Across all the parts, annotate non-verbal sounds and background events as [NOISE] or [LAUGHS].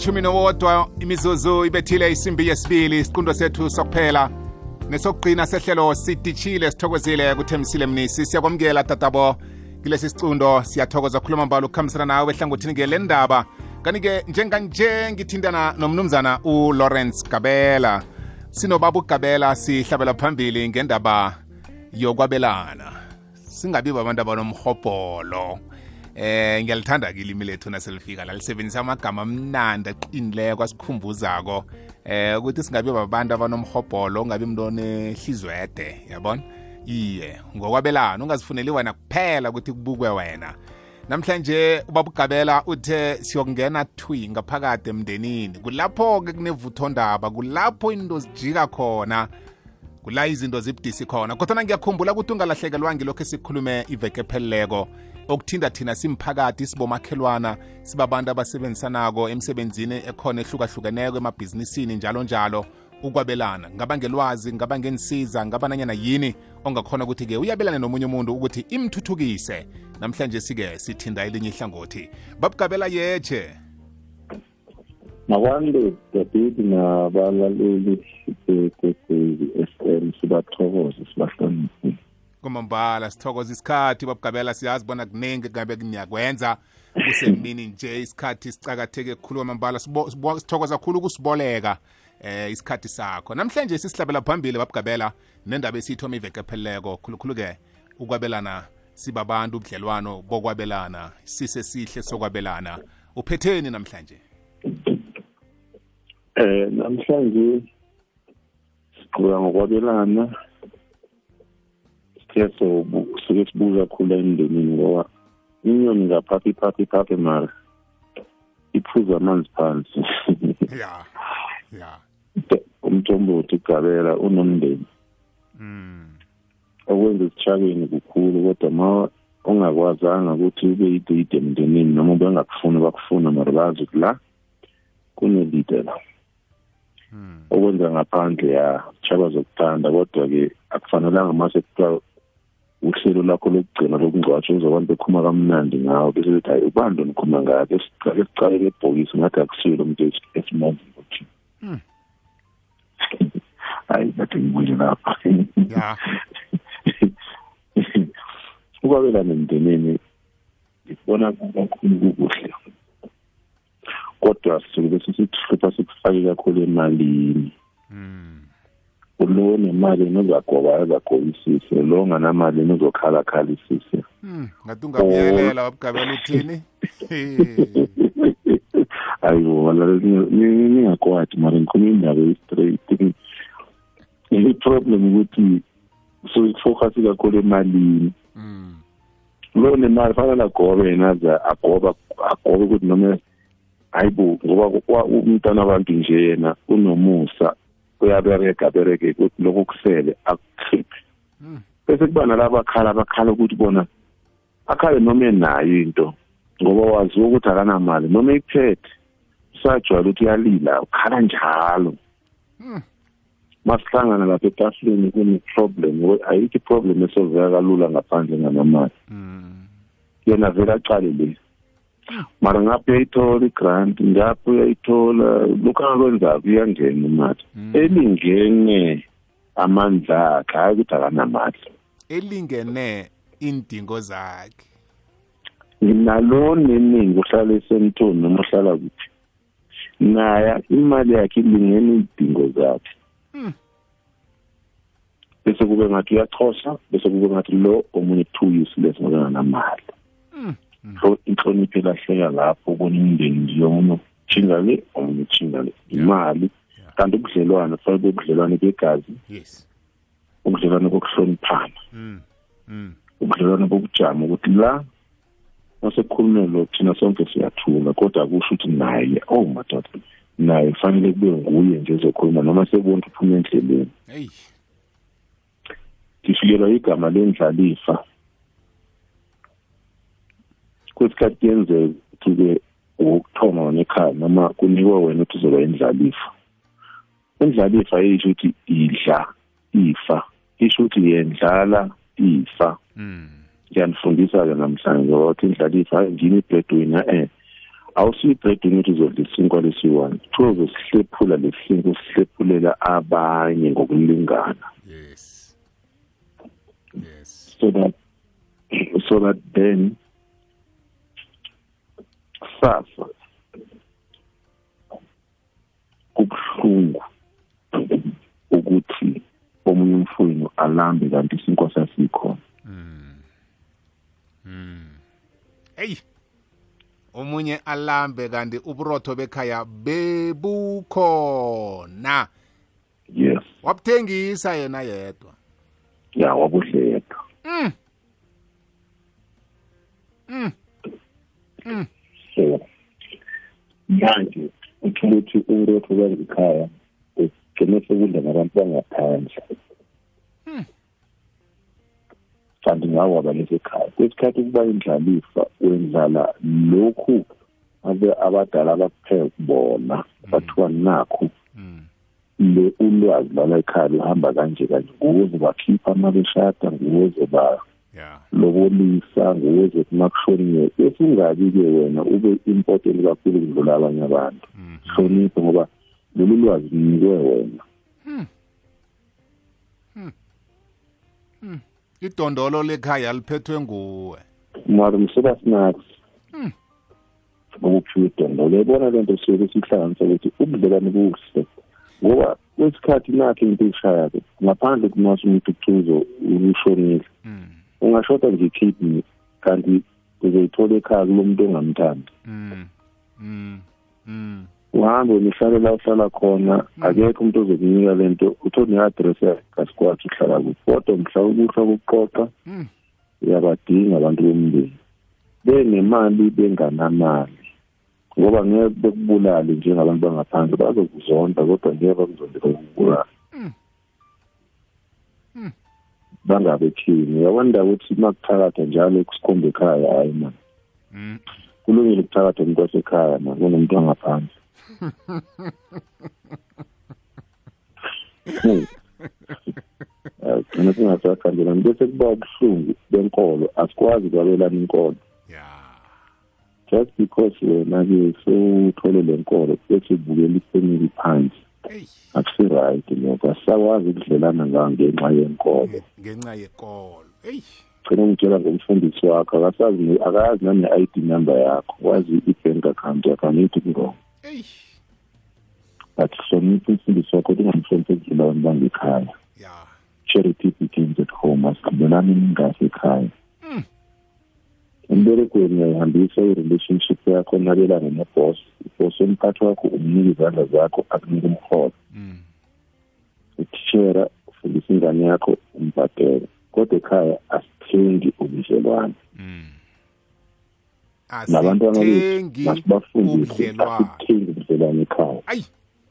elithumi nowodwa imizuzu ibethile isimbi yesibili isiqundo sethu sokuphela nesokugcina sehlelo sidishile sithokozile kuthembisile mnisi. Siyakwamukela tatabo. Kilesi sicundo siyathokoza khuluma mbalo ukukhambisana nawe ehlangothini ke le ndaba kanti-ke njenganje ngithintana nomnumzana ulawrence gabela. Sinobaba ugabela sihlabela phambili ngendaba yokwabelana. Singabi babantu abanomhobholo eh ngiyalithanda ke ilimi lethu naselifika la lisebenzisa amagama amnandi aqinileko asikhumbuzako. Eh ukuthi singabi babantu abanomhobholo ungabi mntu onehlizwede yabona? Iye ngokwabelana ungazifuneli wena kuphela ukuthi kubukwe wena. Namhlanje ubaba ugabela uthe siyokungena thwi ngaphakade emndenini. Kulapho-ke kunevuthondaba kulapho into zijika khona. Kula izinto zibudisi khona kodwa ngiyakhumbula ukuthi ungalahlekelwa ngilokhu esikhulume iveke epheleleko okuthinda thina simphakathi sibomakhelwana sibabantu abasebenzisanako emsebenzini ekhona ehlukahlukeneko emabhizinisini njalo njalo. Ukwabelana ngaba ngelwazi ngaba ngensiza ngaba nanyana yini ongakhona ukuthi-ke uyabelane nomunye umuntu ukuthi imthuthukise. Namhlanje sike sithinda elinye ihlangothi. Babugabela yeche nakwande david nabalaleli bekwekwezi f m sibathokoze sibahloniphe kumambala sithokoza isikhathi babugabela siyazi bona kuningi ngabe niyakwenza kusemini nje isikhathi sicakatheke kukhulu kwamambala sithokoza kakhulu ukusiboleka eh isikhathi sakho. Namhlanje sisihlabela phambili babugabela nendaba esiyithoma iveke pheleleko khulukhulu-ke ukwabelana sibabantu ubudlelwano bokwabelana. Sisesihle sokwabelana. Uphetheni namhlanje eh namhlanje siqhubeka ngokwabelana sithe suke sibuza kakhulu emndenini ngoba inyoni ngaphaphi phaphi phaphi mara iphuza amanzi phansi. Ya ya. Umthombothi igabela unomndeni. Mm okwenza esitshakeni kukhulu kodwa ma ongakwazanga ukuthi ube yidate emndenini noma bengakufuni bakufuna mara bazi ukuthi la kunelide la. mm okwenza ngaphandle ya chaba zokuthanda kodwa-ke akufanelanga mase kuthiwa uhlelo lakho lokugcina lokungcwatshwa uzobantu bekhuluma kamnandi ngawo bese bethi hayi ubani lo nikhuluma ngakhe siqale sicalele ebhokisi ngathi akusiyo lo muntu esimaziyo ukuthi Mm. hayi kade ngibuye lapha. Ya. Ukwabelana emndenini ngibona kakhulu kukuhle. Kodwa sisuke sesithupha sikufake kakhulu emalini. Mm lo nemali nozagoba azagobisise lo onganamali nozokhalakhalisiise mm ngathi ungabuyelela babugabela uthini? [LAUGHS] Ayibo wala ningakwati mara ngikhuluma indaba ye-straight. I-problem ukuthi so focus kakhulu emalini. Mm lo nemali fanele agobe yena aze agoba agobe ukuthi noma hayibo ngoba kwa- umntwana abantu nje yena unomusa uyabereka abereke ukuthi lokho kusele akukhiphe Mm. bese kuba nalaba akhala abakhala ukuthi bona akhale noma enayo into ngoba waziwa ukuthi akanamali noma iphethe usajwayela ukuthi uyalila ukhala njalo. Mm. masihlangana lapha etafuleni kune-problem ngo- ayikho i-problem esoveka kalula ngaphandle nganamali mm yena vele aqale le mara ngapha uyayithola i-grant ngapha uyayithola lokhu akakwenzako iyangena imali Mm. elingene amandla akhe hayi ukuthi akanamali elingene indingo zakhe nginalo neningi uhlala esentoni noma uhlala kuphi naya imali yakhe ilingene iy'dingo zakhe Mm. bese kube ngathi uyachosa bese kube ngathi lo omunye two useless ngoba enganamali Mm. Mm. So inhlonipho ilahleka lapho ubona imindeni nje omunye utshinga le omunye utshinga le imali kanti ubudlelwane kube ubudlelwane begazi. Yes. Ubudlelwane bokuhloniphana. Mm mm. Ubudlelwane bokujama ukuthi la masekukhulunywa lo thina sonke siyathula kodwa akusho ukuthi naye oh madoda naye kufanele kube nguye nje ezokhuluma noma sebona ukuthi uphuma endleleni. Hey. Ngifikelwa igama lendlalifa. Kwesikhathi kuyenzeka ukuthi-ke ukuthoma wona ekhaya noma kunikwe wena ukuthi uzoba indlalifa indlalifa isho ukuthi idla ifa isho ukuthi yendlala ifa. Mm. Ngiyanifundisa-ke namhlanje ngoba ukuthi indlalifa hayi ngini ibhedwina eh awusiyibhedini ukuthi uzodla isinkwa lesiyi-one kuthiwa uzosihlephula lesinkwa usihlephulela abanye ngokulingana. Yes. Yes. So that so that then sasa kubuhlungu ukuthi omunye umfowenu alambe kanti isinkwa sasikhona eyi omunye alambe kanti uburotho bekhaya bebukhona yes wabuthengisa yena yedwa ya wabuhle yedwa mm. Mm. Mm. So manje uthola ukuthi urotho kwangikhaya ugcine sekudla nabantu bangaphandle. Kanti ngawo abalesekhaya kwesikhathi kuba indlalifa wendlala lokhu abe abadala abakupheka kubona bathiwa nakho Mm. le ulwazi lala ekhaya luhamba kanje kanje nguze bakhipha mabeshada nguze ba yeah lobolisa nguze kumakushoniwe bese ungabi-ke wena ube important kakhulu kudlula abanye abantu. Mhm. hloniphe ngoba lolu lwazi lunikwe wena. Idondolo lekhaya liphethwe nguwe. Mara msoba snacks ukuphiwa idondolo. Uyayibona le nto suke sihlanganisa ukuthi ubudlelwane buhle. Ngoba kwesikhathi nakho into ishaya-ke ngaphandle kumasa umuntu kucuzo ushonile. Mm. Ungashoda nje i-kidney kanti uzoyithola ekhaya kulo muntu ongamthandi Mm. Mm. Mm. uhambe nihlale la uhlala khona akekho umuntu ozokunika le nto uthole ne-adress yakasikwathi uhlala kuthi kodwa mhla ukuhla kuqoqa Mm. uyabadinga abantu bomndeni benemali benganamali ngoba ngeke bekubulale njengabantu bangaphandle bazokuzonda kodwa ngeke bakuzonde bakubulala bangabe thini uyabona ukuthi uma kuthakatha njalo kusikhomba ekhaya hayi mani Mm. kulungile ukuthakatha umuntu wasekhaya mani kunomuntu wangaphandle. [LAUGHS] Hmm. Eh, gcina singasakhandelani bese kuba ubuhlungu benkolo. Asikwazi kwabelana inkolo. Yeah just because wena-ke sewuthole le nkolo bese ubukela ifamily phansi. Eyi akusi-right lokho asisakwazi ukudlelana ngayo ngenxa yenkolo. Ngenxa yekolo. Eyi gcina ngitshela ngomfundisi wakho akasazi ne- akayazi nane-i d number yakho. Wazi i-bank account yakho angithi kurong but hlonipha umfundisi wakho ungamhloniphi ekudlula abantu bangekhaya yeah charity begins at home asigqibelani ningase ekhaya. Mm. emberegweni uyayihambisa i-relationship yakho nabelane neboss ibos umphathi wakho umnika izandla zakho akunika umholo Mm. utishera ufundisa ingane yakho umbhadela kodwa ekhaya asithengi ubudlelwane. Mm. nabantu asithengi masibafundise ubudlelwane. asithengi ubudlelwane ekhaya. Ayi.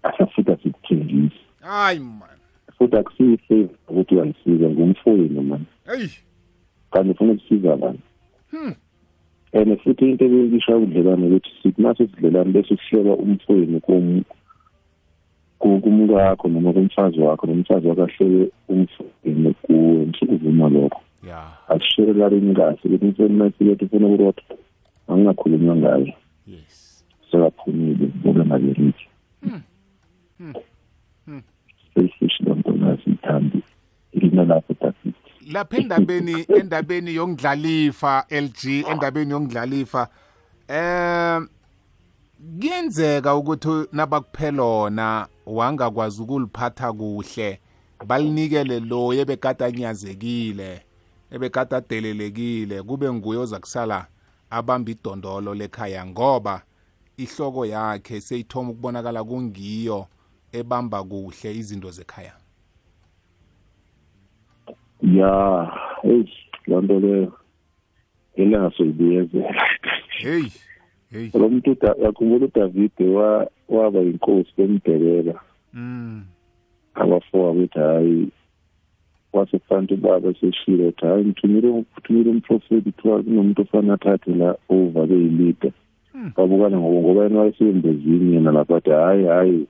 Asafika sikuthengise hayi man. Futhi akusiyi-favor ukuthi uyangisiza ngumfowenu mani eyi kanti ufuna ukusiza abantu? Hmm. And futhi into ebekisha ubudlelwane ukuthi sithi mase sidlelane bese sihlela umfowenu kum- ku- kumkakho noma kumfazi wakho nomfazi wakho ahlele umfowenu kuwe msukuvuma lokho. Yeah asisherelarini kahle ukuthi umfowenu masikethi ufuna ukurotha. Lapha endabeni [LAUGHS] endabeni yongidlalifa LG endabeni yongidlalifa eh kuyenzeka ukuthi nabakuphelona wangakwazi ukuliphatha kuhle balinikele lo ebekadanyazekile ebekadadelelekile kube nguye oza kusala abamba idondolo lekhaya ngoba ihloko yakhe seyithoma ukubonakala kungiyo ebamba kuhle izinto zekhaya. Ya eyi loo nto leyo elingasoyibuyezela hey hey. Lo muntu uda- yakhumbula udavide wa- waba yinkosi bemdebela mm. Abafoka bethi hhayi wasekufanele ubaba eseshile ukuthi hhayi ngithumile ngithumile umprofeti kuthiwa kunomuntu ofana athathe la over beyilida Hmm. babukana ngoba ngoba yena wayesembezini yena lapho athi hhayi hhayi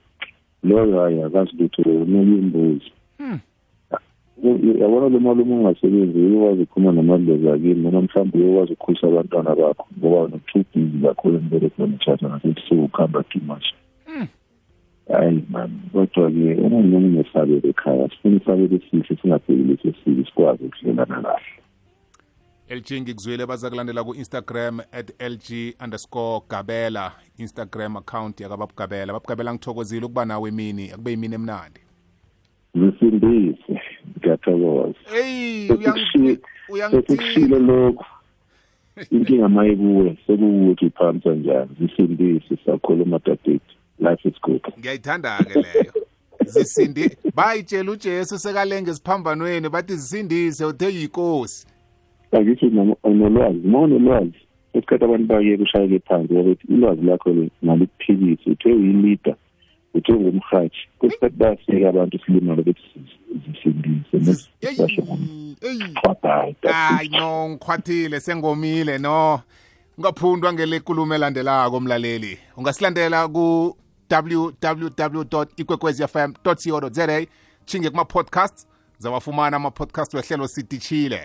loyo hhayi akazi lutho unuka imbuzi Hmm. U- yabona lo uma ungasebenzi uyokwazi ukukhuluma namadlozi akini noma mhlawumbe uyokwazi ukukhulisa abantwana bakho ngoba no-too busy kakhulu emberekweni tjhatha ngasebusuku ukuhamba too much. Hayi man kodwa-ke omunye omunye ekhaya sifuna isabelo esihle singabhekile sesibi sikwazi ukuhlelana kahle. Lg ngikuzwile baza kulandela ku-instagram at lg underscore gabela instagram account yakababugabela. Babugabela ngithokozile ukuba nawe emini akube yimini emnandi. Zisindise ngiyathokoza eyi sekushile lokhu. Inkinga mayekuwe sekuwukuthi phansi njani. Zisindise sakhuluma dadethu life is good. Ngiyayithanda-ke leyo. Zisindi bayitshela ujesu sekalenge esiphambanweni bathi zisindise uthe yikosi. Angithi unolwazi uma unolwazi esikhathi abantu bayeke ushayeke phansi ukuthi ulwazi lakho malikuphikise uthe uyilida uthe ngumhathi kwesikhathi bayasiyeka abantu silimale ukuthi zisindise hayi no ngikhwathile sengomile no. Ungaphundwa ngelekulumo elandelako mlaleli. Ungasilandela ku www ikwekwezfm co za chinge kuma-podcasts zawafumana ama-podcast wehlelo sidishile